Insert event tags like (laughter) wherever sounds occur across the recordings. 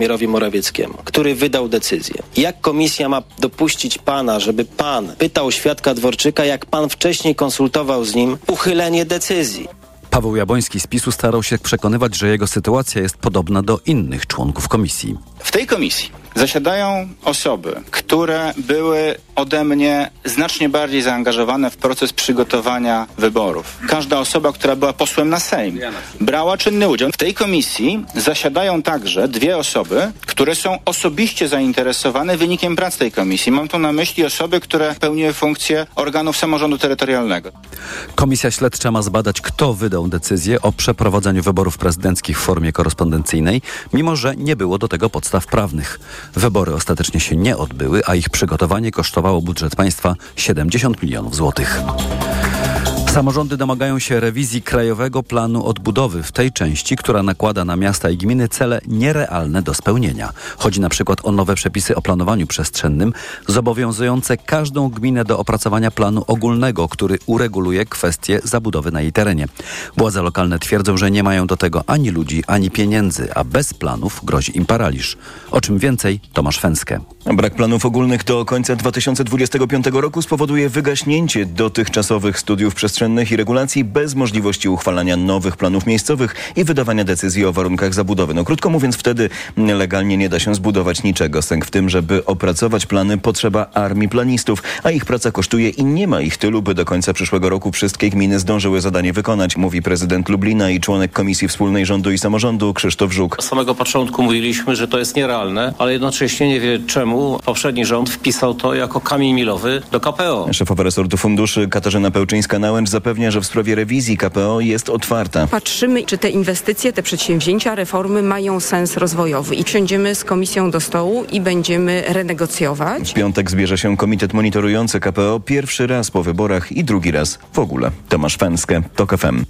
premierowi Morawieckiemu, który wydał decyzję. Jak komisja ma dopuścić pana, żeby pan pytał świadka Dworczyka, jak pan wcześniej konsultował z nim uchylenie decyzji? Paweł Jabłoński z PiSu starał się przekonywać, że jego sytuacja jest podobna do innych członków komisji. W tej komisji zasiadają osoby, które były ode mnie znacznie bardziej zaangażowane w proces przygotowania wyborów. Każda osoba, która była posłem na Sejm, brała czynny udział. W tej komisji zasiadają także dwie osoby, które są osobiście zainteresowane wynikiem prac tej komisji. Mam tu na myśli osoby, które pełniły funkcję organów samorządu terytorialnego. Komisja śledcza ma zbadać, kto wydał decyzję o przeprowadzeniu wyborów prezydenckich w formie korespondencyjnej, mimo że nie było do tego podstaw prawnych. Wybory ostatecznie się nie odbyły, a ich przygotowanie kosztowało budżet państwa 70 milionów złotych. Samorządy domagają się rewizji Krajowego Planu Odbudowy w tej części, która nakłada na miasta i gminy cele nierealne do spełnienia. Chodzi na przykład o nowe przepisy o planowaniu przestrzennym, zobowiązujące każdą gminę do opracowania planu ogólnego, który ureguluje kwestie zabudowy na jej terenie. Władze lokalne twierdzą, że nie mają do tego ani ludzi, ani pieniędzy, a bez planów grozi im paraliż. O czym więcej, Tomasz Fęskę. Brak planów ogólnych do końca 2025 roku spowoduje wygaśnięcie dotychczasowych studiów przestrzennych i regulacji bez możliwości uchwalania nowych planów miejscowych i wydawania decyzji o warunkach zabudowy. No krótko mówiąc, wtedy legalnie nie da się zbudować niczego. Sęk w tym, żeby opracować plany potrzeba armii planistów, a ich praca kosztuje i nie ma ich tylu, by do końca przyszłego roku wszystkie gminy zdążyły zadanie wykonać, mówi prezydent Lublina i członek Komisji Wspólnej Rządu i Samorządu Krzysztof Żuk. Od samego początku mówiliśmy, że to jest nierealne, ale jednocześnie nie wie czemu poprzedni rząd wpisał to jako kamień milowy do KPO. Szefowa resortu funduszy Katarzyna Pełczyńska-Nałęcz zapewnia, że w sprawie rewizji KPO jest otwarta. Patrzymy, czy te inwestycje, te przedsięwzięcia, reformy mają sens rozwojowy i siądziemy z komisją do stołu i będziemy renegocjować. W piątek zbierze się komitet monitorujący KPO pierwszy raz po wyborach i drugi raz w ogóle. Tomasz Fęskę, TOK FM.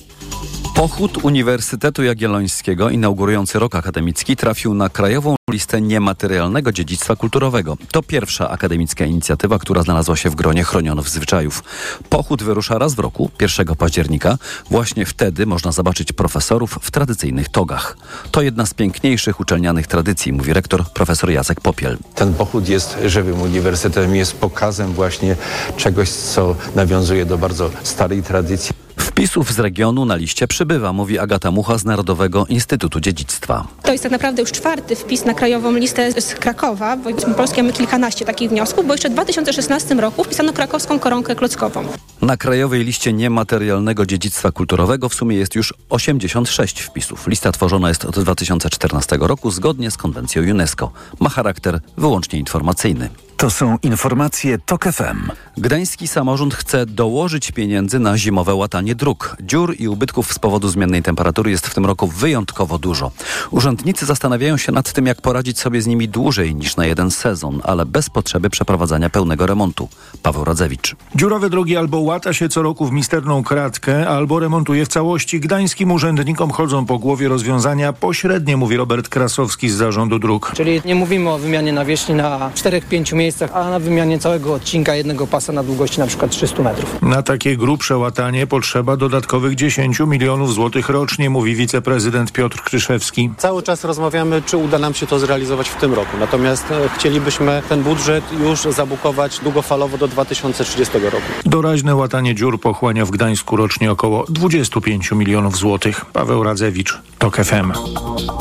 Pochód Uniwersytetu Jagiellońskiego inaugurujący rok akademicki trafił na krajową listę niematerialnego dziedzictwa kulturowego. To pierwsza akademicka inicjatywa, która znalazła się w gronie chronionych zwyczajów. Pochód wyrusza raz w roku, 1 października. Właśnie wtedy można zobaczyć profesorów w tradycyjnych togach. To jedna z piękniejszych uczelnianych tradycji, mówi rektor profesor Jacek Popiel. Ten pochód jest żywym uniwersytetem, jest pokazem właśnie czegoś, co nawiązuje do bardzo starej tradycji. Wpisów z regionu na liście przybywa, mówi Agata Mucha z Narodowego Instytutu Dziedzictwa. To jest tak naprawdę już czwarty wpis na krajową listę z Krakowa. W województwie polskim mamy kilkanaście takich wniosków, bo jeszcze w 2016 roku wpisano krakowską koronkę klockową. Na krajowej liście niematerialnego dziedzictwa kulturowego w sumie jest już 86 wpisów. Lista tworzona jest od 2014 roku zgodnie z konwencją UNESCO. Ma charakter wyłącznie informacyjny. To są informacje TOK FM. Gdański samorząd chce dołożyć pieniędzy na zimowe łatanie dróg. Dziur i ubytków z powodu zmiennej temperatury jest w tym roku wyjątkowo dużo. Urzędnicy zastanawiają się nad tym, jak poradzić sobie z nimi dłużej niż na jeden sezon, ale bez potrzeby przeprowadzania pełnego remontu. Paweł Radzewicz. Dziurowe drogi albo łata się co roku w misterną kratkę, albo remontuje w całości. Gdańskim urzędnikom chodzą po głowie rozwiązania pośrednie, mówi Robert Krasowski z zarządu dróg. Czyli nie mówimy o wymianie nawierzchni na 4-5 miejscach, a na wymianie całego odcinka jednego pasa na długości na przykład 300 metrów. Na takie grubsze łatanie potrzeba dodatkowych 10 milionów złotych rocznie, mówi wiceprezydent Piotr Kryszewski. Cały czas rozmawiamy, czy uda nam się to zrealizować w tym roku. Natomiast e, chcielibyśmy ten budżet już zabukować długofalowo do 2030 roku. Doraźne łatanie dziur pochłania w Gdańsku rocznie około 25 milionów złotych. Paweł Radzewicz, TOK FM.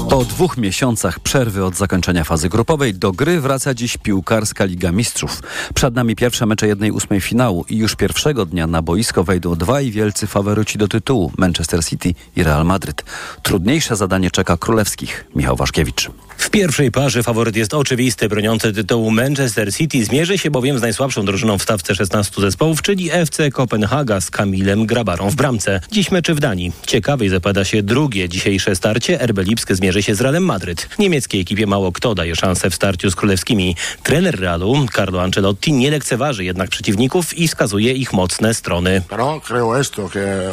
Po dwóch miesiącach przerwy od zakończenia fazy grupowej do gry wraca dziś piłkarska Liga Mistrzów. Przed nami pierwsze mecze jednej ósmej finału i już pierwszego dnia na boisko wejdą dwaj wielcy faworyci do tytułu Manchester City i Real Madryt. Trudniejsze zadanie czeka królewskich. Michał Waszkiewicz. W pierwszej parze faworyt jest oczywisty. Broniący tytułu Manchester City zmierzy się bowiem z najsłabszą drużyną w stawce 16 zespołów, czyli FC Kopenhaga z Kamilem Grabarą w bramce. Dziś meczy w Danii. Ciekawej zapada się drugie dzisiejsze starcie. RB Lipsk zmierzy się z Realem Madryt. Niemieckiej ekipie mało kto daje szansę w starciu z królewskimi. Trener Realu, Carlo Ancelotti, nie lekceważy jednak przeciwników i wskazuje ich mocne strony.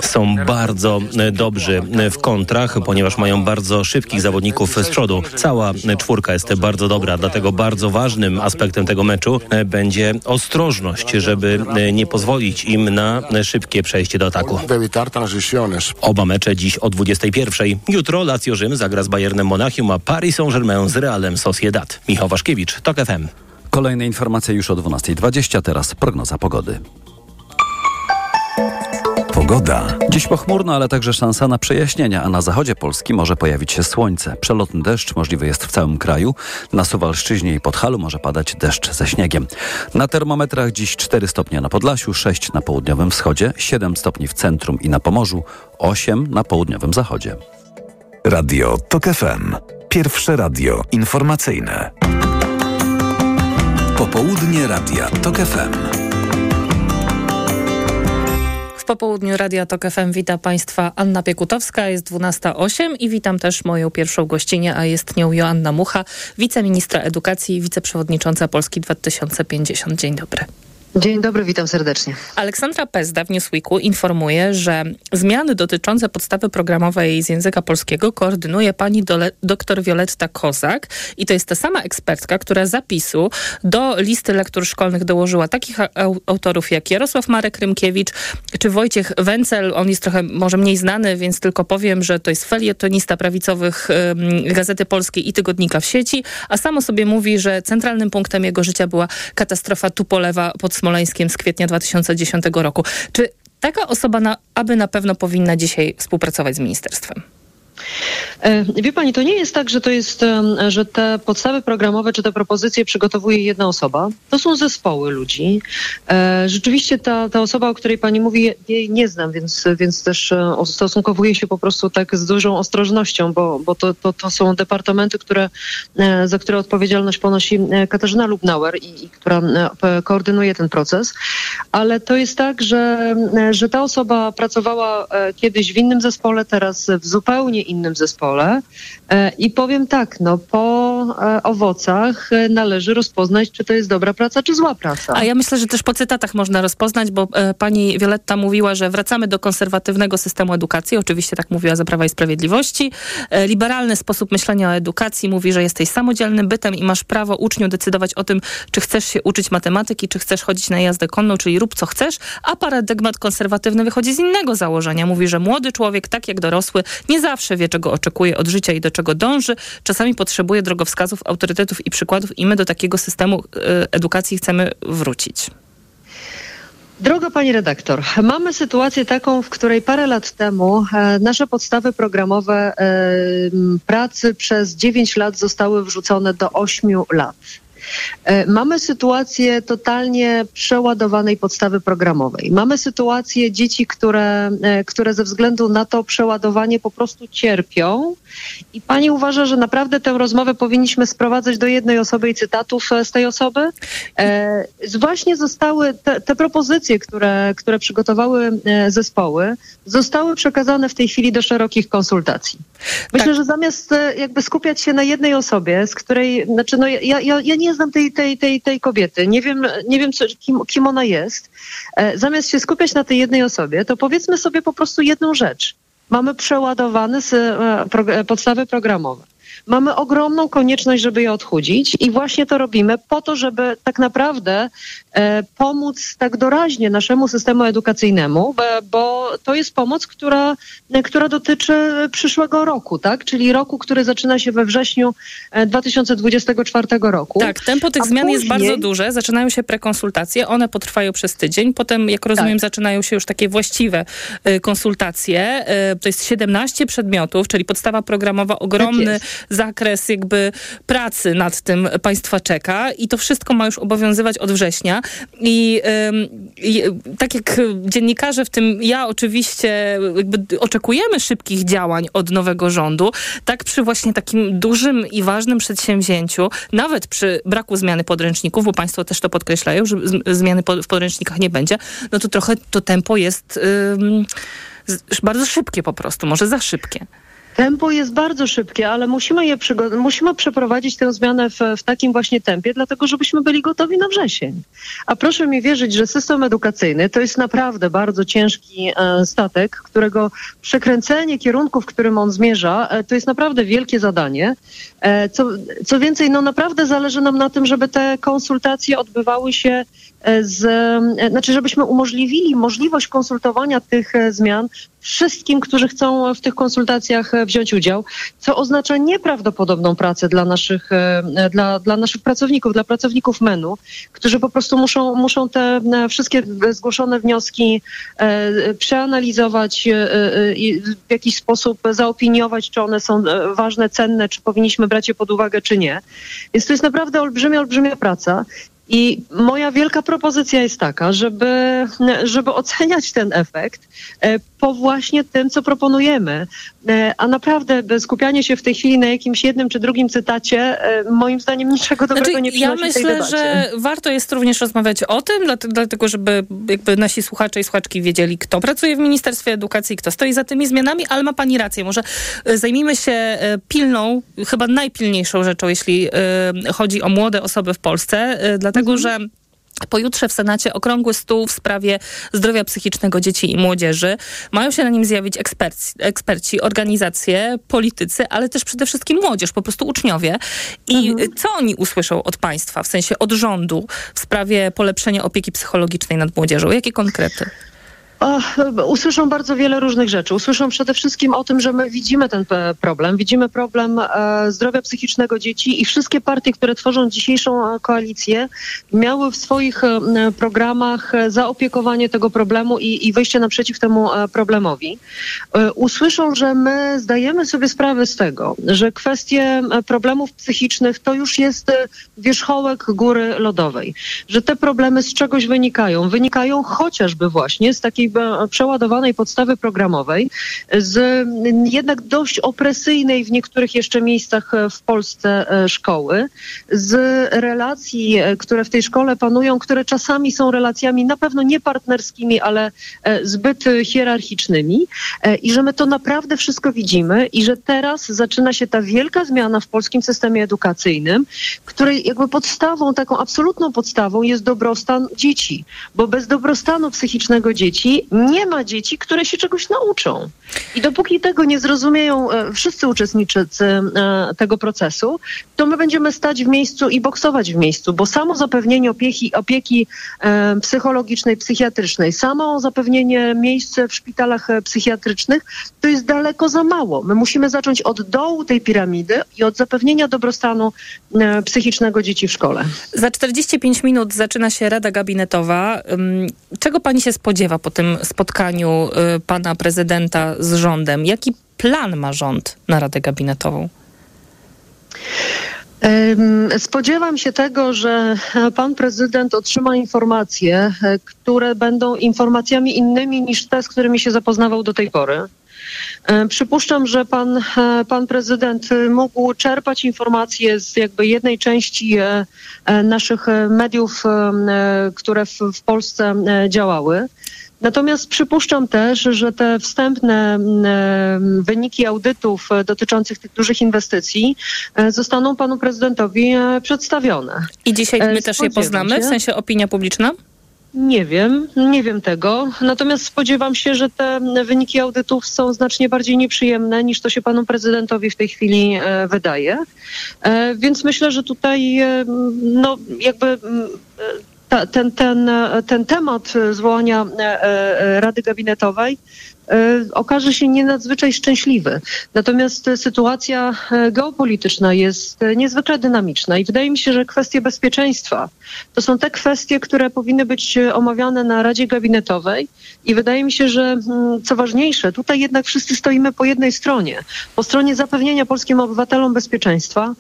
Są bardzo dobrzy w kontrach, ponieważ mają bardzo szybkich zawodników z przodu. Cała czwórka jest bardzo dobra, dlatego bardzo ważnym aspektem tego meczu e, będzie ostrożność, żeby e, nie pozwolić im na szybkie przejście do ataku. Oba mecze dziś o 21. Jutro Lazio Rzym zagra z Bayernem Monachium, a Paris Saint-Germain z Realem Sociedad. Michał Waszkiewicz, TOK FM. Kolejne informacje już o 12.20, teraz prognoza pogody. Pogoda. Dziś pochmurno, ale także szansa na przejaśnienia, a na zachodzie Polski może pojawić się słońce. Przelotny deszcz możliwy jest w całym kraju. Na Suwalszczyźnie i Podhalu może padać deszcz ze śniegiem. Na termometrach dziś 4 stopnie na Podlasiu, 6 na południowym wschodzie, 7 stopni w centrum i na Pomorzu, 8 na południowym zachodzie. Radio TOK FM. Pierwsze radio informacyjne. Popołudnie Radia TOK FM. W popołudniu Radia Tok FM wita Państwa Anna Piekutowska, jest 12.08 i witam też moją pierwszą gościnę, a jest nią Joanna Mucha, wiceministra edukacji i wiceprzewodnicząca Polski 2050. Dzień dobry. Dzień dobry, witam serdecznie. Aleksandra Pezda w Newsweeku informuje, że zmiany dotyczące podstawy programowej z języka polskiego koordynuje pani dole, dr Wioletta Kozak i to jest ta sama ekspertka, która zapisu do listy lektur szkolnych dołożyła takich autorów jak Jarosław Marek Rymkiewicz czy Wojciech Wencel. On jest trochę może mniej znany, więc tylko powiem, że to jest felietonista prawicowych Gazety Polskiej i Tygodnika w sieci, a samo sobie mówi, że centralnym punktem jego życia była katastrofa Tupolewa pod Smoleńskiem z kwietnia 2010 roku. Czy taka osoba, na, aby na pewno powinna dzisiaj współpracować z ministerstwem? E, wie pani, to nie jest tak, że to jest, że te podstawy programowe czy te propozycje przygotowuje jedna osoba. To są zespoły ludzi. E, rzeczywiście ta, ta osoba, o której pani mówi, jej nie znam, więc, więc też e, stosunkowuję się po prostu tak z dużą ostrożnością, bo, bo to, to, to są departamenty, które, za które odpowiedzialność ponosi Katarzyna Lubnauer i, i która koordynuje ten proces. Ale to jest tak, że, że ta osoba pracowała kiedyś w innym zespole, teraz w zupełnie innym zespole. E, I powiem tak, no po owocach e, należy rozpoznać, czy to jest dobra praca, czy zła praca. A ja myślę, że też po cytatach można rozpoznać, bo pani Wioletta mówiła, że wracamy do konserwatywnego systemu edukacji. Oczywiście tak mówiła za Prawa i Sprawiedliwości. Liberalny sposób myślenia o edukacji mówi, że jesteś samodzielnym bytem i masz prawo uczniu decydować o tym, czy chcesz się uczyć matematyki, czy chcesz chodzić na jazdę konną, czyli rób co chcesz. A paradygmat konserwatywny wychodzi z innego założenia. Mówi, że młody człowiek, tak jak dorosły, nie zawsze wie, czego oczekuje od życia i do czego dąży. Czasami potrzebuje drogowskazów, autorytetów i przykładów i my do takiego systemu y, edukacji chcemy wrócić. Droga pani redaktor, mamy sytuację taką, w której parę lat temu e, nasze podstawy programowe e, pracy przez 9 lat zostały wrzucone do 8 lat. E, mamy sytuację totalnie przeładowanej podstawy programowej. Mamy sytuację dzieci, które, e, które ze względu na to przeładowanie po prostu cierpią. I pani uważa, że naprawdę tę rozmowę powinniśmy sprowadzać do jednej osoby i cytatów e, z tej osoby? E, właśnie zostały te, te propozycje, które, które przygotowały zespoły, zostały przekazane w tej chwili do szerokich konsultacji. Myślę, tak. że zamiast jakby skupiać się na jednej osobie, z której, znaczy no ja, ja, ja nie znam tej, tej, tej, tej kobiety, nie wiem, nie wiem kim, kim ona jest. E, zamiast się skupiać na tej jednej osobie, to powiedzmy sobie po prostu jedną rzecz. Mamy przeładowane e, podstawy programowe. Mamy ogromną konieczność, żeby je odchudzić i właśnie to robimy po to, żeby tak naprawdę e, pomóc tak doraźnie naszemu systemu edukacyjnemu, bo, to jest pomoc, która, która dotyczy przyszłego roku, tak? Czyli roku, który zaczyna się we wrześniu 2024 e, roku. Tak, tempo tych zmian później... jest bardzo duże. Zaczynają się prekonsultacje, one potrwają przez tydzień. Potem, jak rozumiem, tak. zaczynają się już takie właściwe konsultacje. To jest 17 przedmiotów, czyli podstawa programowa, ogromny tak zakres jakby pracy nad tym państwa czeka i to wszystko ma już obowiązywać od września. I, i tak jak dziennikarze, w tym ja oczywiście oczekujemy szybkich działań od nowego rządu, tak przy właśnie takim dużym i ważnym przedsięwzięciu, nawet przy braku zmiany podręczników, bo państwo też to podkreślają, że zmiany w podręcznikach nie będzie, no to trochę to tempo jest bardzo szybkie po prostu, może za szybkie. Tempo jest bardzo szybkie, ale musimy je musimy przeprowadzić tę zmianę w, w takim właśnie tempie, dlatego żebyśmy byli gotowi na wrzesień. A proszę mi wierzyć, że system edukacyjny to jest naprawdę bardzo ciężki e, statek, którego przekręcenie kierunku, w którym on zmierza, e, to jest naprawdę wielkie zadanie. E, co, co więcej, no naprawdę zależy nam na tym, żeby te konsultacje odbywały się e, z, e, znaczy żebyśmy umożliwili możliwość konsultowania tych e, zmian wszystkim, którzy chcą w tych konsultacjach e, wziąć udział, co oznacza nieprawdopodobną pracę dla naszych, e, dla, dla naszych pracowników, dla pracowników MENU, którzy po prostu muszą, muszą te e, wszystkie zgłoszone wnioski przeanalizować, i w jakiś sposób zaopiniować, czy one są ważne, cenne, czy powinniśmy brać je pod uwagę, czy nie. Więc to jest naprawdę olbrzymia, olbrzymia praca. I moja wielka propozycja jest taka, żeby, żeby oceniać ten efekt po właśnie tym, co proponujemy. E, A naprawdę by skupianie się w tej chwili na jakimś jednym czy drugim cytacie, e, moim zdaniem niczego dobrego Znaczy, nie ja przynosi tej myślę, że warto jest również rozmawiać o tym, dlate- dlatego żeby jakby nasi słuchacze i słuchaczki wiedzieli, kto pracuje w Ministerstwie Edukacji, kto stoi za tymi zmianami, ale ma pani rację. Może e, zajmijmy się e, pilną, chyba najpilniejszą rzeczą, jeśli e, chodzi o młode osoby w Polsce, e, dlatego że Pojutrze w Senacie okrągły stół w sprawie zdrowia psychicznego dzieci i młodzieży. Mają się na nim zjawić eksperci, eksperci organizacje, politycy, ale też przede wszystkim młodzież, po prostu uczniowie. I co oni usłyszą od państwa, w sensie od rządu w sprawie polepszenia opieki psychologicznej nad młodzieżą? Jakie konkrety? O, usłyszą bardzo wiele różnych rzeczy. Usłyszą przede wszystkim o tym, że my widzimy ten problem. Widzimy problem e, zdrowia psychicznego dzieci i wszystkie partie, które tworzą dzisiejszą e, koalicję, miały w swoich e, programach zaopiekowanie tego problemu i, i wyjście naprzeciw temu problemowi. Usłyszą, że my zdajemy sobie sprawę z tego, że kwestie problemów psychicznych to już jest wierzchołek góry lodowej. Że te problemy z czegoś wynikają. Wynikają chociażby właśnie z takiej e, przeładowanej podstawy programowej, z mm, jednak dość opresyjnej w niektórych jeszcze miejscach e, w Polsce e, szkoły, z relacji, e, które w tej szkole panują, które czasami są relacjami na pewno nie partnerskimi, ale e, zbyt e, hierarchicznymi e, i że my to naprawdę wszystko widzimy i że teraz zaczyna się ta wielka zmiana w polskim systemie edukacyjnym, której jakby podstawą, taką absolutną podstawą jest dobrostan dzieci, bo bez dobrostanu psychicznego dzieci nie ma dzieci, które się czegoś nauczą. I dopóki tego nie zrozumieją e, wszyscy uczestnicy e, tego procesu, to my będziemy stać w miejscu i boksować w miejscu, bo samo zapewnienie opieki, opieki e, psychologicznej, psychiatrycznej, samo zapewnienie miejsc w szpitalach psychiatrycznych, to jest daleko za mało. My musimy zacząć od dołu tej piramidy i od zapewnienia dobrostanu psychicznego dzieci w szkole. Za 45 minut zaczyna się Rada Gabinetowa. Czego pani się spodziewa po tym spotkaniu y, pana prezydenta z rządem? Jaki plan ma rząd na Radę Gabinetową? Spodziewam się tego, że pan prezydent otrzyma informacje, e, które będą informacjami innymi niż te, z którymi się zapoznawał do tej pory. E, Przypuszczam, że pan, e, pan prezydent mógł czerpać informacje z jakby jednej części naszych mediów, które w, w Polsce działały. Natomiast przypuszczam też, że te wstępne m, e, wyniki audytów e, dotyczących tych dużych inwestycji e, zostaną panu prezydentowi przedstawione. I dzisiaj my też je poznamy, w sensie opinia publiczna? Nie wiem, nie wiem tego. Natomiast spodziewam się, że te wyniki audytów są znacznie bardziej nieprzyjemne niż to się panu prezydentowi w tej chwili wydaje. Więc myślę, że tutaj no jakby mm, ta, ten, ten, ten temat zwołania e, e, Rady Gabinetowej okaże się nie nadzwyczaj szczęśliwy. Natomiast e, sytuacja e, geopolityczna jest e, niezwykle dynamiczna i wydaje mi się, że kwestie bezpieczeństwa to są te kwestie, które powinny być e, omawiane na Radzie Gabinetowej i wydaje mi się, że mm, co ważniejsze, tutaj jednak wszyscy stoimy po jednej stronie, po stronie zapewnienia polskim obywatelom bezpieczeństwa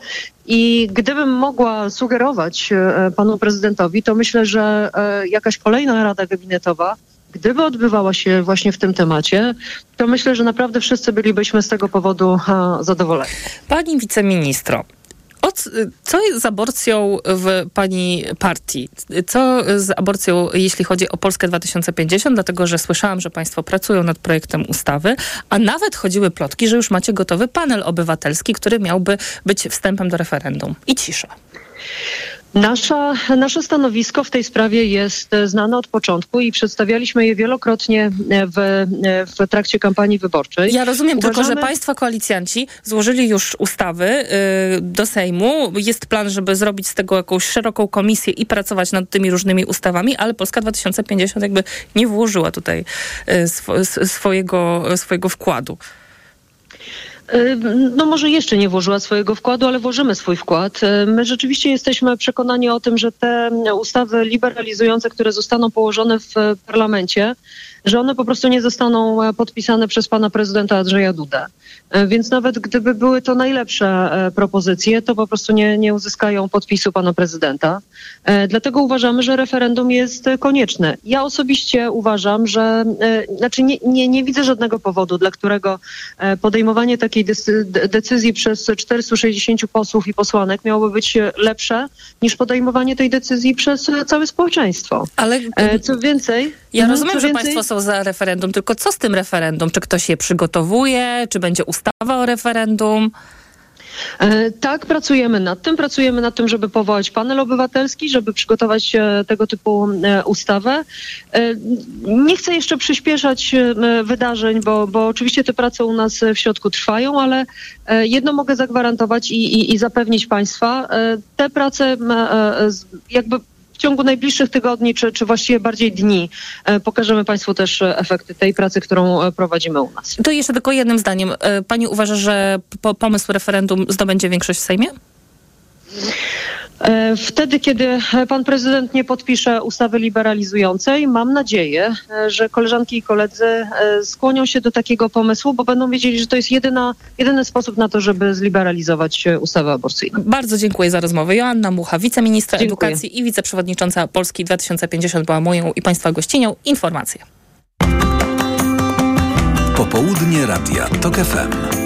i gdybym mogła sugerować e, panu prezydentowi, to myślę, że e, jakaś kolejna Rada Gabinetowa Gdyby odbywała się właśnie w tym temacie, to myślę, że naprawdę wszyscy bylibyśmy z tego powodu e, zadowoleni. Pani wiceministro, co jest z aborcją w pani partii? Co z aborcją, jeśli chodzi o Polskę 2050? Dlatego, że słyszałam, że państwo pracują nad projektem ustawy, a nawet chodziły plotki, że już macie gotowy panel obywatelski, który miałby być wstępem do referendum. I cisza. Nasza, nasze stanowisko w tej sprawie jest znane od początku i przedstawialiśmy je wielokrotnie w, w trakcie kampanii wyborczej. Ja rozumiem tylko, że Uważamy- państwa koalicjanci złożyli już ustawy y, do Sejmu. Jest plan, żeby zrobić z tego jakąś szeroką komisję i pracować nad tymi różnymi ustawami, ale Polska 2050 jakby nie włożyła tutaj y, swo, s- swojego, swojego wkładu. No może jeszcze nie włożyła swojego wkładu, ale włożymy swój wkład. My rzeczywiście jesteśmy przekonani o tym, że te ustawy liberalizujące, które zostaną położone w e, parlamencie, że one po prostu nie zostaną e, podpisane przez pana prezydenta Andrzeja Dudę. E, Więc nawet gdyby były to najlepsze e, propozycje, to po prostu nie, nie uzyskają podpisu pana prezydenta. Dlatego uważamy, że referendum jest konieczne. Ja osobiście uważam, że znaczy nie, nie, nie widzę żadnego powodu, dla którego podejmowanie takiej decyzji przez 460 posłów i posłanek miałoby być lepsze niż podejmowanie tej decyzji przez całe społeczeństwo. Ale Co więcej, ja mhm, rozumiem, że więcej- państwo są za referendum, tylko co z tym referendum? Czy ktoś je przygotowuje? Czy będzie ustawa o referendum? E, Tak, pracujemy nad tym. Pracujemy nad tym, żeby powołać panel obywatelski, żeby przygotować e, tego typu e, ustawę. Nie chcę jeszcze przyspieszać wydarzeń, bo, bo oczywiście te prace u nas w środku trwają, ale jedno mogę zagwarantować i, i, i zapewnić Państwa. Te prace jakby w ciągu najbliższych tygodni, czy, czy właściwie bardziej dni, e, pokażemy Państwu też efekty tej pracy, którą e, prowadzimy u nas. To jeszcze tylko jednym zdaniem. E, Pani uważa, że po, pomysł referendum zdobędzie większość w Sejmie? E, Wtedy, kiedy pan prezydent nie podpisze ustawy liberalizującej, mam nadzieję, e, że koleżanki i koledzy e, skłonią się do takiego pomysłu, bo będą wiedzieli, że to jest jedyna, jedyny sposób na to, żeby zliberalizować e, ustawę aborcyjną. Bardzo dziękuję za rozmowę. Joanna Mucha, wiceministra Dziękuję. edukacji i wiceprzewodnicząca Polski 2050 była moją i Państwa gościnią. Informacje. Popołudnie Radia TOK FM.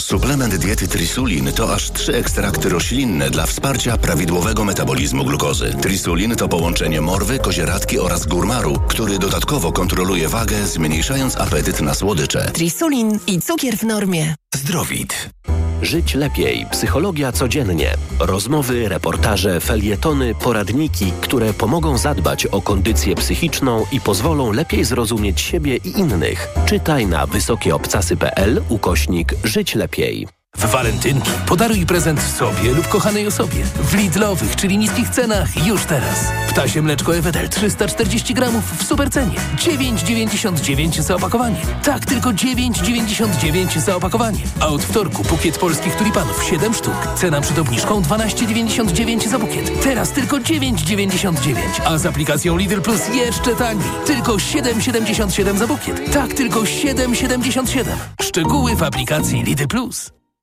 Suplement diety Trisulin to aż trzy ekstrakty roślinne dla wsparcia prawidłowego metabolizmu glukozy. Trisulin to połączenie morwy, kozieradki oraz górmaru, który dodatkowo kontroluje wagę, zmniejszając apetyt na słodycze. Trisulin i cukier w normie. Zdrowit. Żyć lepiej. Psychologia codziennie. Rozmowy, reportaże, felietony, poradniki, które pomogą zadbać o kondycję psychiczną i pozwolą lepiej zrozumieć siebie i innych. Czytaj na wysokieobcasy.pl ukośnik Żyć lepiej. W walentynki podaruj prezent sobie lub kochanej osobie. W Lidlowych, czyli niskich cenach już teraz. Ptasie mleczko Ewedel 340 gramów w supercenie. 9,99 za opakowanie. Tak, tylko 9,99 za opakowanie. A od wtorku bukiet polskich tulipanów 7 sztuk. Cena przed obniżką 12,99 za bukiet. Teraz tylko 9,99. A z aplikacją Lidl Plus jeszcze taniej. Tylko 7,77 za bukiet. Tak, tylko 7,77. Szczegóły w aplikacji Lidl Plus.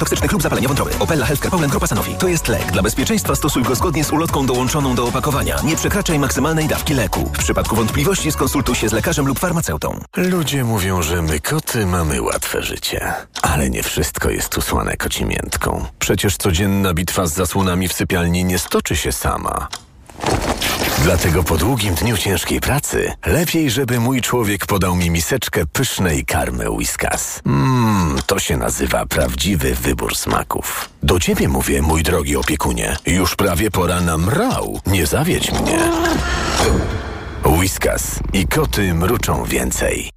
toksycznych lub zapalenia wątroby. Opella Healthcare Poland Grupa Sanofi. To jest lek. Dla bezpieczeństwa stosuj go zgodnie z ulotką dołączoną do opakowania. Nie przekraczaj maksymalnej dawki leku. W przypadku wątpliwości skonsultuj się z lekarzem lub farmaceutą. Ludzie mówią, że my koty mamy łatwe życie. Ale nie wszystko jest usłane kocimiętką. Przecież codzienna bitwa z zasłonami w sypialni nie stoczy się sama. Dlatego po długim dniu ciężkiej pracy lepiej, żeby mój człowiek podał mi miseczkę pysznej karmy Whiskas. Mmm, to się nazywa prawdziwy wybór smaków. Do ciebie mówię, mój drogi opiekunie. Już prawie pora na mrał. Nie zawiedź mnie. Whiskas i koty mruczą więcej.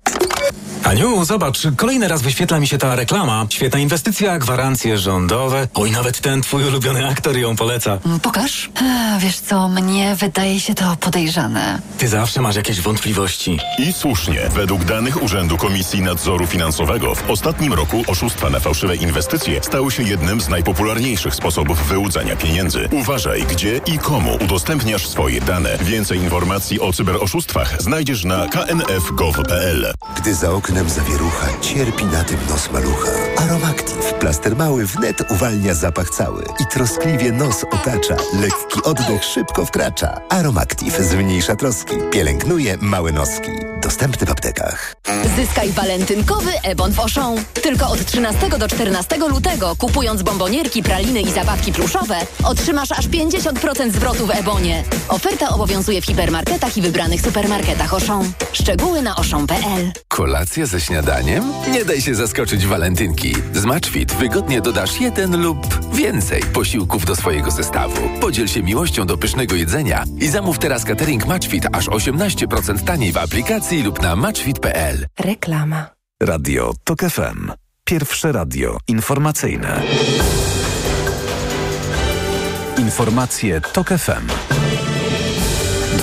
Aniu, zobacz, kolejny raz wyświetla mi się ta reklama. Świetna inwestycja, gwarancje rządowe. Oj, nawet ten twój ulubiony aktor ją poleca. Pokaż. A, wiesz co, mnie wydaje się to podejrzane. Ty zawsze masz jakieś wątpliwości. I słusznie. Według danych Urzędu Komisji Nadzoru Finansowego w ostatnim roku oszustwa na fałszywe inwestycje stały się jednym z najpopularniejszych sposobów wyłudzania pieniędzy. Uważaj, gdzie i komu udostępniasz swoje dane. Więcej informacji o cyberoszustwach znajdziesz na knf.gov.pl. Gdy za oknem zawierucha, cierpi na tym nos malucha. Aromactive, plaster mały wnet uwalnia zapach cały i troskliwie nos otacza. Lekki oddech szybko wkracza. Aromactive zmniejsza troski, pielęgnuje małe noski. Dostępny w aptekach. Zyskaj walentynkowy Ebon w Auchan. Tylko od 13 do 14 lutego, kupując bombonierki, praliny i zabawki pluszowe, otrzymasz aż 50% zwrotu w Ebonie. Oferta obowiązuje w hipermarketach i wybranych supermarketach Auchan. Szczegóły na auchan.pl. Kolacja ze śniadaniem? Nie daj się zaskoczyć walentynki. Z Matchfit wygodnie dodasz jeden lub więcej posiłków do swojego zestawu. Podziel się miłością do pysznego jedzenia i zamów teraz catering Matchfit aż 18% taniej w aplikacji lub na matchfit.pl. Reklama. Radio TOK FM. Pierwsze radio informacyjne. Informacje TOK FM.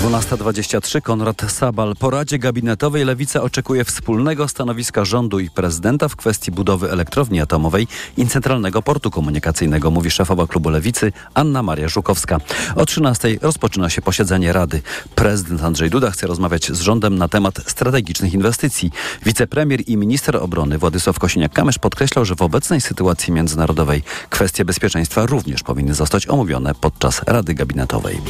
12.23 Konrad Sabal. Po Radzie Gabinetowej Lewica oczekuje wspólnego stanowiska rządu i prezydenta w kwestii budowy elektrowni atomowej i centralnego portu komunikacyjnego, mówi szefowa klubu Lewicy Anna Maria Żukowska. O 13.00 rozpoczyna się posiedzenie Rady. Prezydent Andrzej Duda chce rozmawiać z rządem na temat strategicznych inwestycji. Wicepremier i minister obrony Władysław Kosiniak-Kamysz podkreślał, że w obecnej sytuacji międzynarodowej kwestie bezpieczeństwa również powinny zostać omówione podczas Rady Gabinetowej.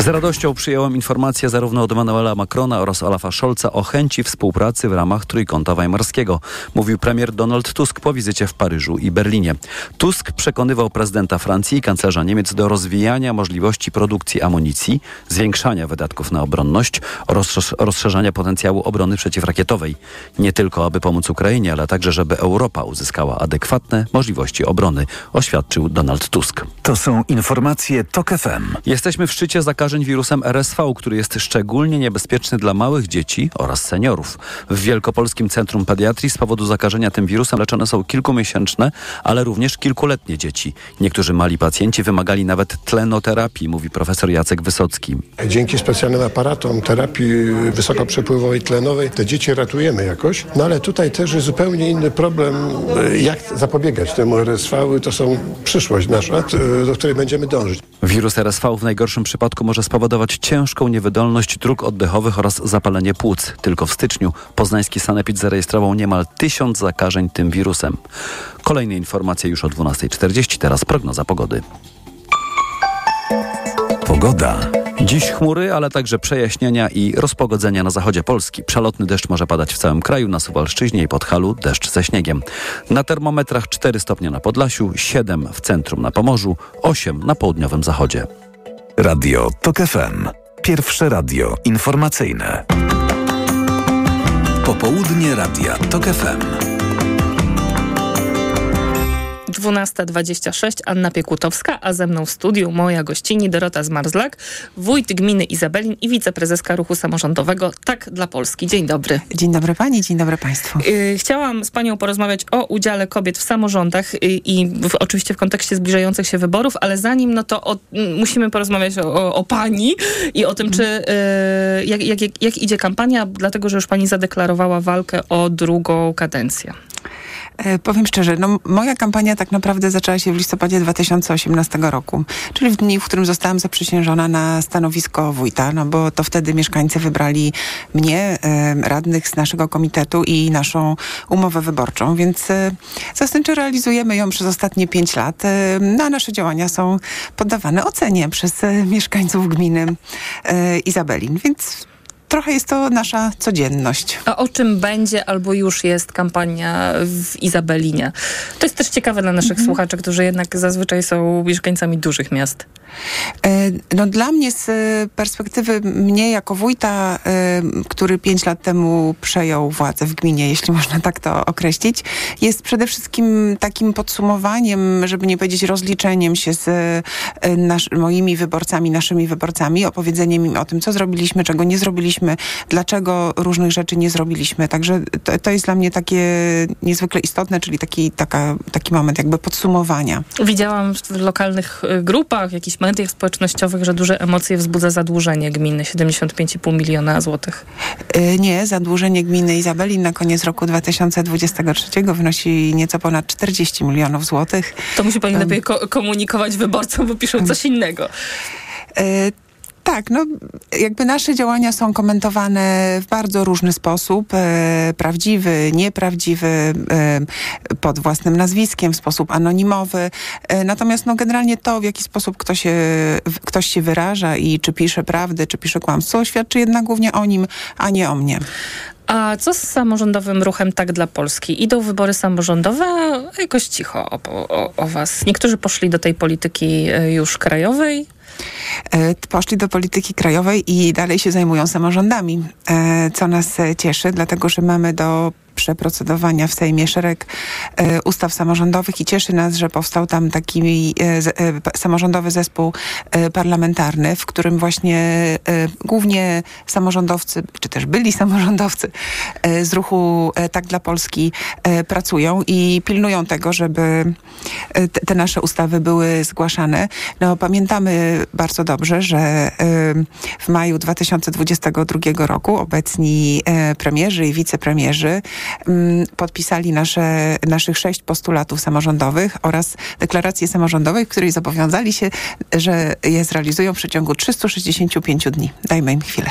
Z radością przyjąłem informację zarówno od Manuela Macrona oraz Olafa Scholza o chęci współpracy w ramach Trójkąta Weimarskiego, mówił premier Donald Tusk po wizycie w Paryżu i Berlinie. Tusk przekonywał prezydenta Francji i kanclerza Niemiec do rozwijania możliwości produkcji amunicji, zwiększania wydatków na obronność oraz rozszerzania potencjału obrony przeciwrakietowej. Nie tylko, aby pomóc Ukrainie, ale także, żeby Europa uzyskała adekwatne możliwości obrony, oświadczył Donald Tusk. To są informacje TOK FM. Jesteśmy w szczycie zakażeń wirusem RSV, który jest szczególnie niebezpieczny dla małych dzieci oraz seniorów. W Wielkopolskim Centrum Pediatrii z powodu zakażenia tym wirusem leczone są kilkumiesięczne, ale również kilkuletnie dzieci. Niektórzy mali pacjenci wymagali nawet tlenoterapii, mówi profesor Jacek Wysocki. Dzięki specjalnym aparatom terapii wysokoprzepływowej tlenowej te dzieci ratujemy jakoś. No ale tutaj też jest zupełnie inny problem, jak zapobiegać temu RSV. To są przyszłość nasza, do której będziemy dążyć. Wirus RSV w najgorszym przypadku może spowodować ciężką niewydolność dróg oddechowych oraz zapalenie płuc. Tylko w styczniu poznański sanepid zarejestrował niemal tysiąc zakażeń tym wirusem. Kolejne informacje już o 12.40, teraz prognoza pogody. Pogoda. Dziś chmury, ale także przejaśnienia i rozpogodzenia na zachodzie Polski. Przelotny deszcz może padać w całym kraju, na Suwalszczyźnie i Podhalu deszcz ze śniegiem. Na termometrach 4 stopnie na Podlasiu, 7 w centrum na Pomorzu, 8 na południowym zachodzie. Radio TOK FM. Pierwsze radio informacyjne. Popołudnie Radia TOK FM. 12.26 Anna Piekutowska, a ze mną w studiu moja gościni Dorota Zmarzlak, wójt gminy Izabelin i wiceprezeska ruchu samorządowego Tak dla Polski. Dzień dobry. Dzień dobry pani, dzień dobry państwu. Yy, chciałam z panią porozmawiać o udziale kobiet w samorządach yy, i w, oczywiście w kontekście zbliżających się wyborów, ale zanim no to o, musimy porozmawiać o, o, o, pani i o tym, czy yy, jak, jak, jak, jak idzie kampania, dlatego że już pani zadeklarowała walkę o drugą kadencję. Powiem szczerze, no, moja kampania tak naprawdę zaczęła się w listopadzie 2018 roku, czyli w dniu, w którym zostałam zaprzysiężona na stanowisko wójta, no bo to wtedy mieszkańcy wybrali mnie, radnych z naszego komitetu i naszą umowę wyborczą, więc zastępczo realizujemy ją przez ostatnie pięć lat, no, a nasze działania są poddawane ocenie przez mieszkańców gminy Izabelin, więc trochę jest to nasza codzienność. A o czym będzie albo już jest kampania w Izabelinie? To jest też ciekawe dla naszych Mhm. słuchaczy, którzy jednak zazwyczaj są mieszkańcami dużych miast. E, No dla mnie z perspektywy mnie jako wójta, e, który pięć lat temu przejął władzę w gminie, jeśli (laughs) można tak to określić, jest przede wszystkim takim podsumowaniem, żeby nie powiedzieć rozliczeniem się z e, nasz, moimi wyborcami, naszymi wyborcami, opowiedzeniem im o tym, co zrobiliśmy, czego nie zrobiliśmy, dlaczego różnych rzeczy nie zrobiliśmy. Także to, to jest dla mnie takie niezwykle istotne, czyli taki, taka, taki moment jakby podsumowania. Widziałam w lokalnych y, grupach, jakichś mediach społecznościowych, że duże emocje wzbudza zadłużenie gminy 75,5 miliona złotych. Y, Nie, zadłużenie gminy Izabeli na koniec roku 2023 wynosi nieco ponad 40 milionów złotych. To musi pani lepiej ko- komunikować wyborcom, bo piszą coś innego. Tak, no jakby nasze działania są komentowane w bardzo różny sposób. E, prawdziwy, nieprawdziwy, e, pod własnym nazwiskiem, w sposób anonimowy. E, natomiast no generalnie to, w jaki sposób ktoś się, ktoś się wyraża i czy pisze prawdę, czy pisze kłamstwo, świadczy jednak głównie o nim, a nie o mnie. A co z samorządowym ruchem Tak dla Polski? Idą wybory samorządowe, a jakoś cicho o, o, o was. Niektórzy poszli do tej polityki y, już krajowej. E, poszli do polityki krajowej i dalej się zajmują samorządami, e, co nas e, cieszy, dlatego że mamy do przeprocedowania w Sejmie szereg e, ustaw samorządowych i cieszy nas, że powstał tam taki e, e, samorządowy zespół parlamentarny, w którym właśnie głównie samorządowcy, czy też byli samorządowcy z ruchu Tak dla Polski pracują i pilnują tego, żeby te, nasze ustawy były zgłaszane. No, pamiętamy bardzo dobrze, że w maju 2022 roku obecni premierzy i wicepremierzy podpisali nasze, naszych sześć postulatów samorządowych oraz deklarację samorządowej, w której zobowiązali się, że je zrealizują w przeciągu 365 dni. Dajmy im chwilę.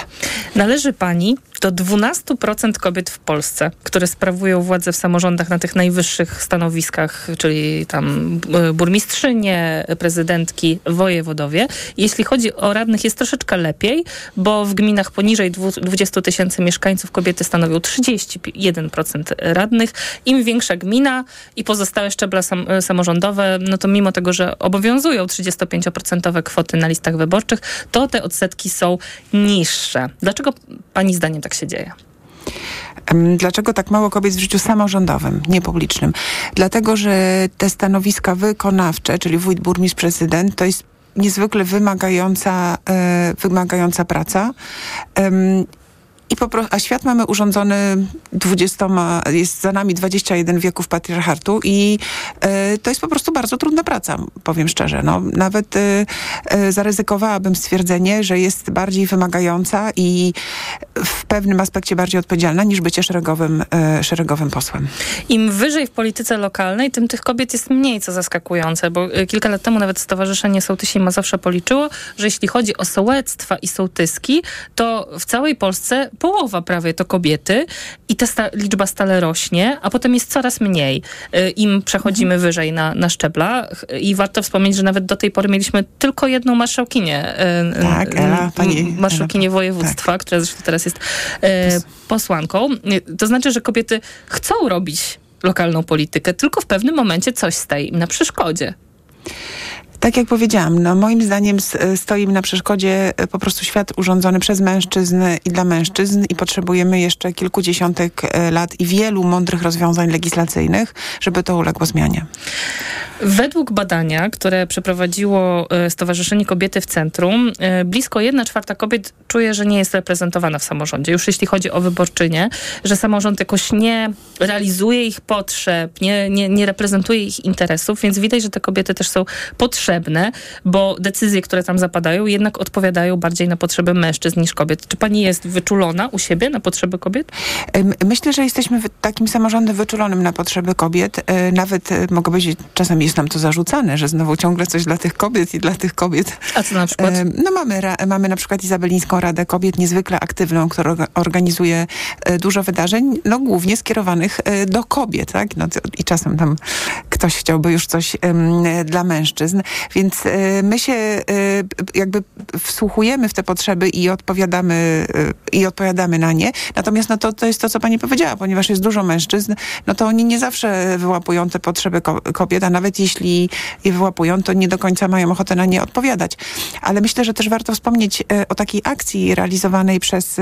Należy pani do 12% kobiet w Polsce, które sprawują władzę w samorządach na tych najwyższych stanowiskach, czyli tam e, burmistrzynie, prezydentki, wojewodowie. Jeśli chodzi o radnych jest troszeczkę lepiej, bo w gminach poniżej dwu- 20 tysięcy mieszkańców kobiety stanowią 31% radnych. Im większa gmina i pozostałe szczeble sam, e, samorządowe, no to mimo tego, że obowiązują 35% kwoty na listach wyborczych, to te odsetki są niższe. Dlaczego pani zdaniem tak się dzieje? Dlaczego tak mało kobiet w życiu samorządowym, niepublicznym? Dlatego, że te stanowiska wykonawcze, czyli wójt, burmistrz, prezydent, to jest niezwykle wymagająca, e, wymagająca praca. I po pro- a świat mamy urządzony 20, jest za nami 21 wieków patriarchatu i e, to jest po prostu bardzo trudna praca, powiem szczerze. No, nawet e, e, zaryzykowałabym stwierdzenie, że jest bardziej wymagająca i w pewnym aspekcie bardziej odpowiedzialna niż bycie szeregowym, szeregowym posłem. Im wyżej w polityce lokalnej, tym tych kobiet jest mniej, co zaskakujące, bo y, kilka lat temu nawet Stowarzyszenie Sołtysi Mazowsza policzyło, że jeśli chodzi o sołectwa i sołtyski, to w całej Polsce połowa prawie to kobiety i ta sta- liczba stale rośnie, a potem jest coraz mniej. Y, Im przechodzimy wyżej na, na szczeblach i warto wspomnieć, że nawet do tej pory mieliśmy tylko jedną marszałkinię. y, Tak, y, Ela, m- pani Marszałkinię województwa, która zresztą teraz jest posłanką. To znaczy, że kobiety chcą robić lokalną politykę, tylko w pewnym momencie coś staje im na przeszkodzie. Tak jak powiedziałam, no moim zdaniem s- stoi na przeszkodzie e, po prostu świat urządzony przez mężczyzn i dla mężczyzn i potrzebujemy jeszcze kilkudziesiątek e, lat i wielu mądrych rozwiązań legislacyjnych, żeby to uległo zmianie. Według badania, które przeprowadziło e, Stowarzyszenie Kobiety w Centrum, e, blisko 1 czwarta kobiet czuje, że nie jest reprezentowana w samorządzie. Już jeśli chodzi o wyborczynie, że samorząd jakoś nie realizuje ich potrzeb, nie, nie, nie reprezentuje ich interesów, więc widać, że te kobiety też są potrzebne, bo decyzje, które tam zapadają, jednak odpowiadają bardziej na potrzeby mężczyzn niż kobiet. Czy pani jest wyczulona u siebie na potrzeby kobiet? Myślę, że jesteśmy takim samorządem wyczulonym na potrzeby kobiet. E, Nawet e, mogę powiedzieć, czasami jest nam to zarzucane, że znowu ciągle coś dla tych kobiet i dla tych kobiet. A co na przykład? No mamy, mamy na przykład Izabelińską Radę Kobiet, niezwykle aktywną, która orga- organizuje e, dużo wydarzeń, no głównie skierowanych do kobiet, tak? No, I czasem tam ktoś chciałby już coś dla mężczyzn. Więc y, my się y, jakby wsłuchujemy w te potrzeby i odpowiadamy, y, i odpowiadamy na nie. Natomiast no to, to jest to, co pani powiedziała, ponieważ jest dużo mężczyzn, no to oni nie zawsze wyłapują te potrzeby ko kobiet, a nawet jeśli je wyłapują, to nie do końca mają ochotę na nie odpowiadać. Ale myślę, że też warto wspomnieć o takiej akcji realizowanej przez,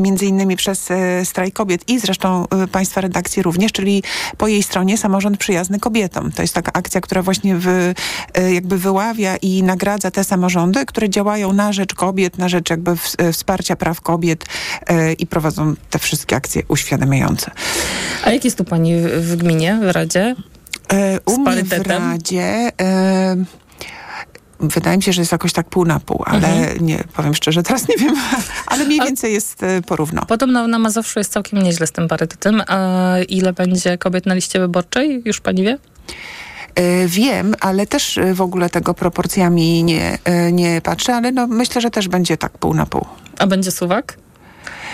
między innymi przez Strajk Kobiet i zresztą państwa redakcji również, czyli po jej stronie Samorząd Przyjazny Kobietom. To jest taka akcja, która właśnie wy, y, jakby wyławia i nagradza te samorządy, które działają na rzecz kobiet, na rzecz jakby w, y, wsparcia praw kobiet y, i prowadzą te wszystkie akcje uświadamiające. A jak jest tu pani w, w gminie, w Radzie? E, u mnie w? Radzie... E, Wydaje mi się, że jest jakoś tak pół na pół, ale Mhm. nie powiem szczerze, teraz nie wiem, (laughs) ale mniej więcej jest e, porówno. Podobno na Mazowszu jest całkiem nieźle z tym parytetem. A ile będzie kobiet na liście wyborczej? Już pani wie? E, Wiem, ale też e, w ogóle tego proporcjami nie, e, nie patrzę, ale no myślę, że też będzie tak pół na pół. A będzie suwak?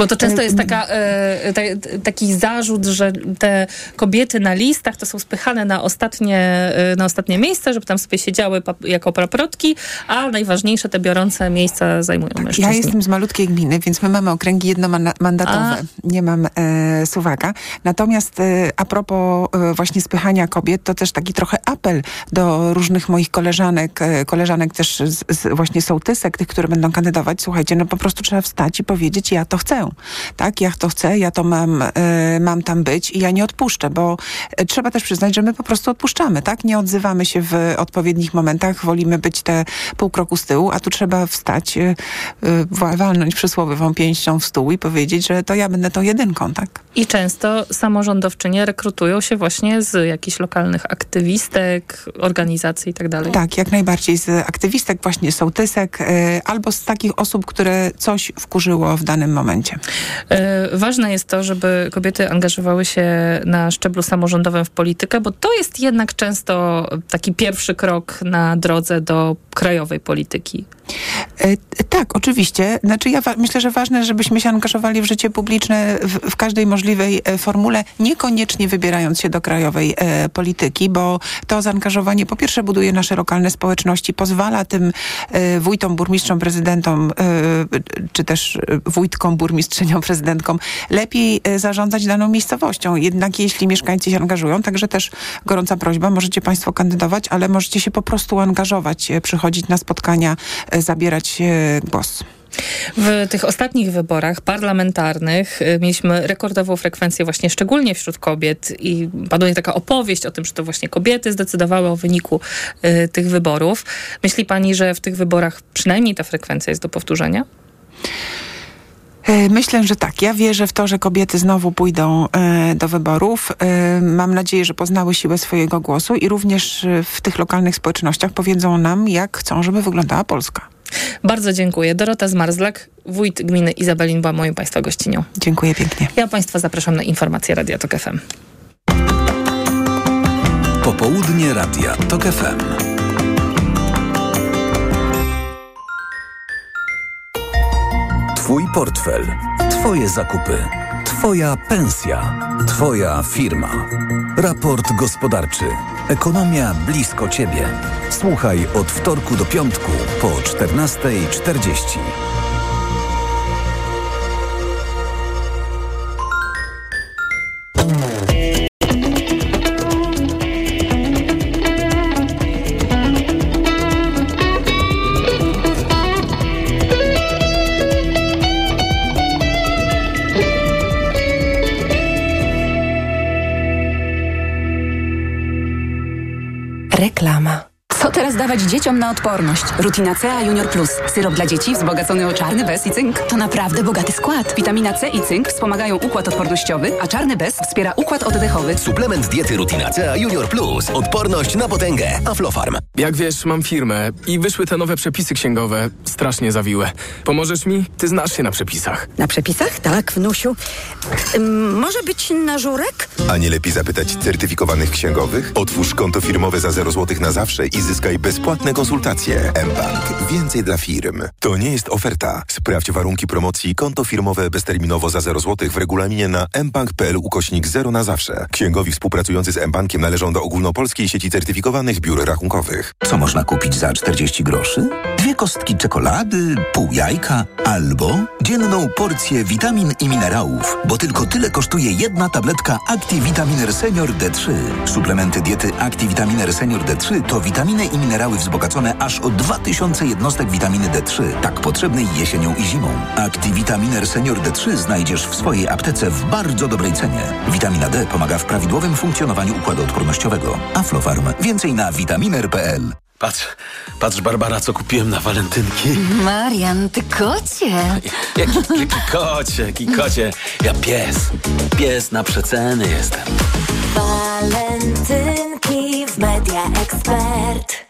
Bo to często jest taka, e, ta, taki zarzut, że te kobiety na listach to są spychane na ostatnie, e, na ostatnie miejsce, żeby tam sobie siedziały jako paprotki, a najważniejsze te biorące miejsca zajmują mężczyźni. Ja jestem z malutkiej gminy, więc my mamy okręgi jednomandatowe. Nie mam e, suwaka. Natomiast e, a propos e, właśnie spychania kobiet, to też taki trochę apel do różnych moich koleżanek, e, koleżanek też z, z właśnie sołtysek, tych, które będą kandydować. Słuchajcie, no po prostu trzeba wstać i powiedzieć, ja to chcę. Tak, ja to chcę, ja to mam, e, mam tam być i ja nie odpuszczę, bo e, trzeba też przyznać, że my po prostu odpuszczamy, tak? Nie odzywamy się w odpowiednich momentach, wolimy być te pół kroku z tyłu, a tu trzeba wstać, e, wa- walnąć przysłowiową pięścią w stół i powiedzieć, że to ja będę tą jedynką, tak? I często samorządowczynie rekrutują się właśnie z jakichś lokalnych aktywistek, organizacji i tak dalej. Tak, jak najbardziej z aktywistek, właśnie sołtysek, e, albo z takich osób, które coś wkurzyło w danym momencie. E, Ważne jest to, żeby kobiety angażowały się na szczeblu samorządowym w politykę, bo to jest jednak często taki pierwszy krok na drodze do krajowej polityki. E, Tak, oczywiście. Znaczy ja myślę, że ważne, żebyśmy się angażowali w życie publiczne w, w każdej możliwej e, formule, niekoniecznie wybierając się do krajowej e, polityki, bo to zaangażowanie po pierwsze buduje nasze lokalne społeczności, pozwala tym e, wójtom, burmistrzom, prezydentom, e, czy też wójtkom, burmistrzyniom, prezydentkom lepiej e, zarządzać daną miejscowością. Jednak jeśli mieszkańcy się angażują, także też gorąca prośba, możecie Państwo kandydować, ale możecie się po prostu angażować, e, przychodzić na spotkania, e, zabierać głos. W tych ostatnich wyborach parlamentarnych mieliśmy rekordową frekwencję właśnie szczególnie wśród kobiet i panuje taka opowieść o tym, że to właśnie kobiety zdecydowały o wyniku y, tych wyborów. Myśli pani, że w tych wyborach przynajmniej ta frekwencja jest do powtórzenia? E, Myślę, że tak. Ja wierzę w to, że kobiety znowu pójdą e, do wyborów. E, mam nadzieję, że poznały siłę swojego głosu i również w tych lokalnych społecznościach powiedzą nam, jak chcą, żeby wyglądała Polska. Bardzo dziękuję. Dorota Zmarzlak, wójt gminy Izabelin była moją Państwa gościnią. Dziękuję pięknie. Ja Państwa zapraszam na informacje Radia Tok FM. Popołudnie Radia TOK FM. Twój portfel, Twoje zakupy, Twoja pensja, Twoja firma. Raport gospodarczy. Ekonomia blisko Ciebie. Słuchaj od wtorku do piątku po 14.40. Dawać dzieciom na odporność? Rutina C A Junior Plus. Syrop dla dzieci wzbogacony o czarny bez i cynk. To naprawdę bogaty skład. Witamina C i cynk wspomagają układ odpornościowy, a czarny bez wspiera układ oddechowy. Suplement diety Rutina C Junior Plus. Odporność na potęgę. Aflofarm. Jak wiesz, mam firmę i wyszły te nowe przepisy księgowe, strasznie zawiłe. Pomożesz mi? Ty znasz się na przepisach. Na przepisach? Tak, wnusiu. Ym, może być na żurek? A nie lepiej zapytać certyfikowanych księgowych? Otwórz konto firmowe za 0 zł na zawsze i zyskaj Uzyskaj bezpłatne konsultacje. mBank. Więcej dla firm. To nie jest oferta. Sprawdź warunki promocji konto firmowe bezterminowo za 0 zł w regulaminie na mbank.pl ukośnik 0 na zawsze. Księgowi współpracujący z mBankiem należą do ogólnopolskiej sieci certyfikowanych biur rachunkowych. Co można kupić za 40 groszy? Dwie kostki czekolady, pół jajka albo dzienną porcję witamin i minerałów, bo tylko tyle kosztuje jedna tabletka ActiVitaminer Senior D3. Suplementy diety ActiVitaminer Senior D3 to witaminy i minerały wzbogacone aż o 2000 jednostek witaminy D3, tak potrzebnej jesienią i zimą. ActiVitaminer Senior D3 znajdziesz w swojej aptece w bardzo dobrej cenie. Witamina D pomaga w prawidłowym funkcjonowaniu układu odpornościowego. Aflofarm. Więcej na vitaminer.pl. Patrz, patrz Barbara, co kupiłem na walentynki. Marian, ty kocie. Jaki, jaki kocie, jaki kocie. Ja pies. Pies na przeceny jestem. Walentynki w Media Expert.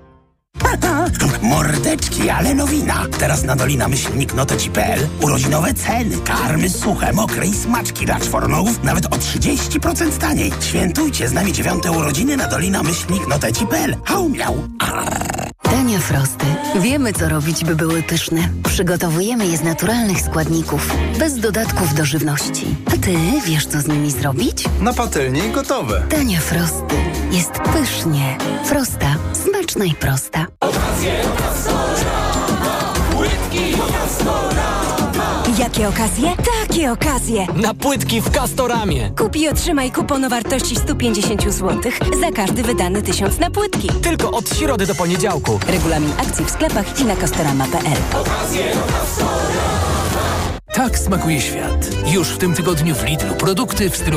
Mordeczki, ale nowina. Teraz na Dolina Myślnik Noteci.pl urodzinowe ceny. Karmy suche, mokre i smaczki dla czworonogów nawet o 30% taniej. Świętujcie z nami dziewiąte urodziny na Dolina Myślnik Noteci.pl. Hał miał. Dania Frosty. Wiemy, co robić, by były pyszne. Przygotowujemy je z naturalnych składników, bez dodatków do żywności. A ty wiesz, co z nimi zrobić? Na patelnię i gotowe. Dania Frosty. Jest pysznie. Frosta. Smaczna i prosta. Jakie okazje? Takie okazje! Na płytki w Castoramie. Kup i otrzymaj kupon o wartości 150 zł za każdy wydany tysiąc na płytki. Tylko od środy do poniedziałku. Regulamin akcji w sklepach i na castorama.pl. Tak smakuje świat. Już w tym tygodniu w Lidlu produkty w stylu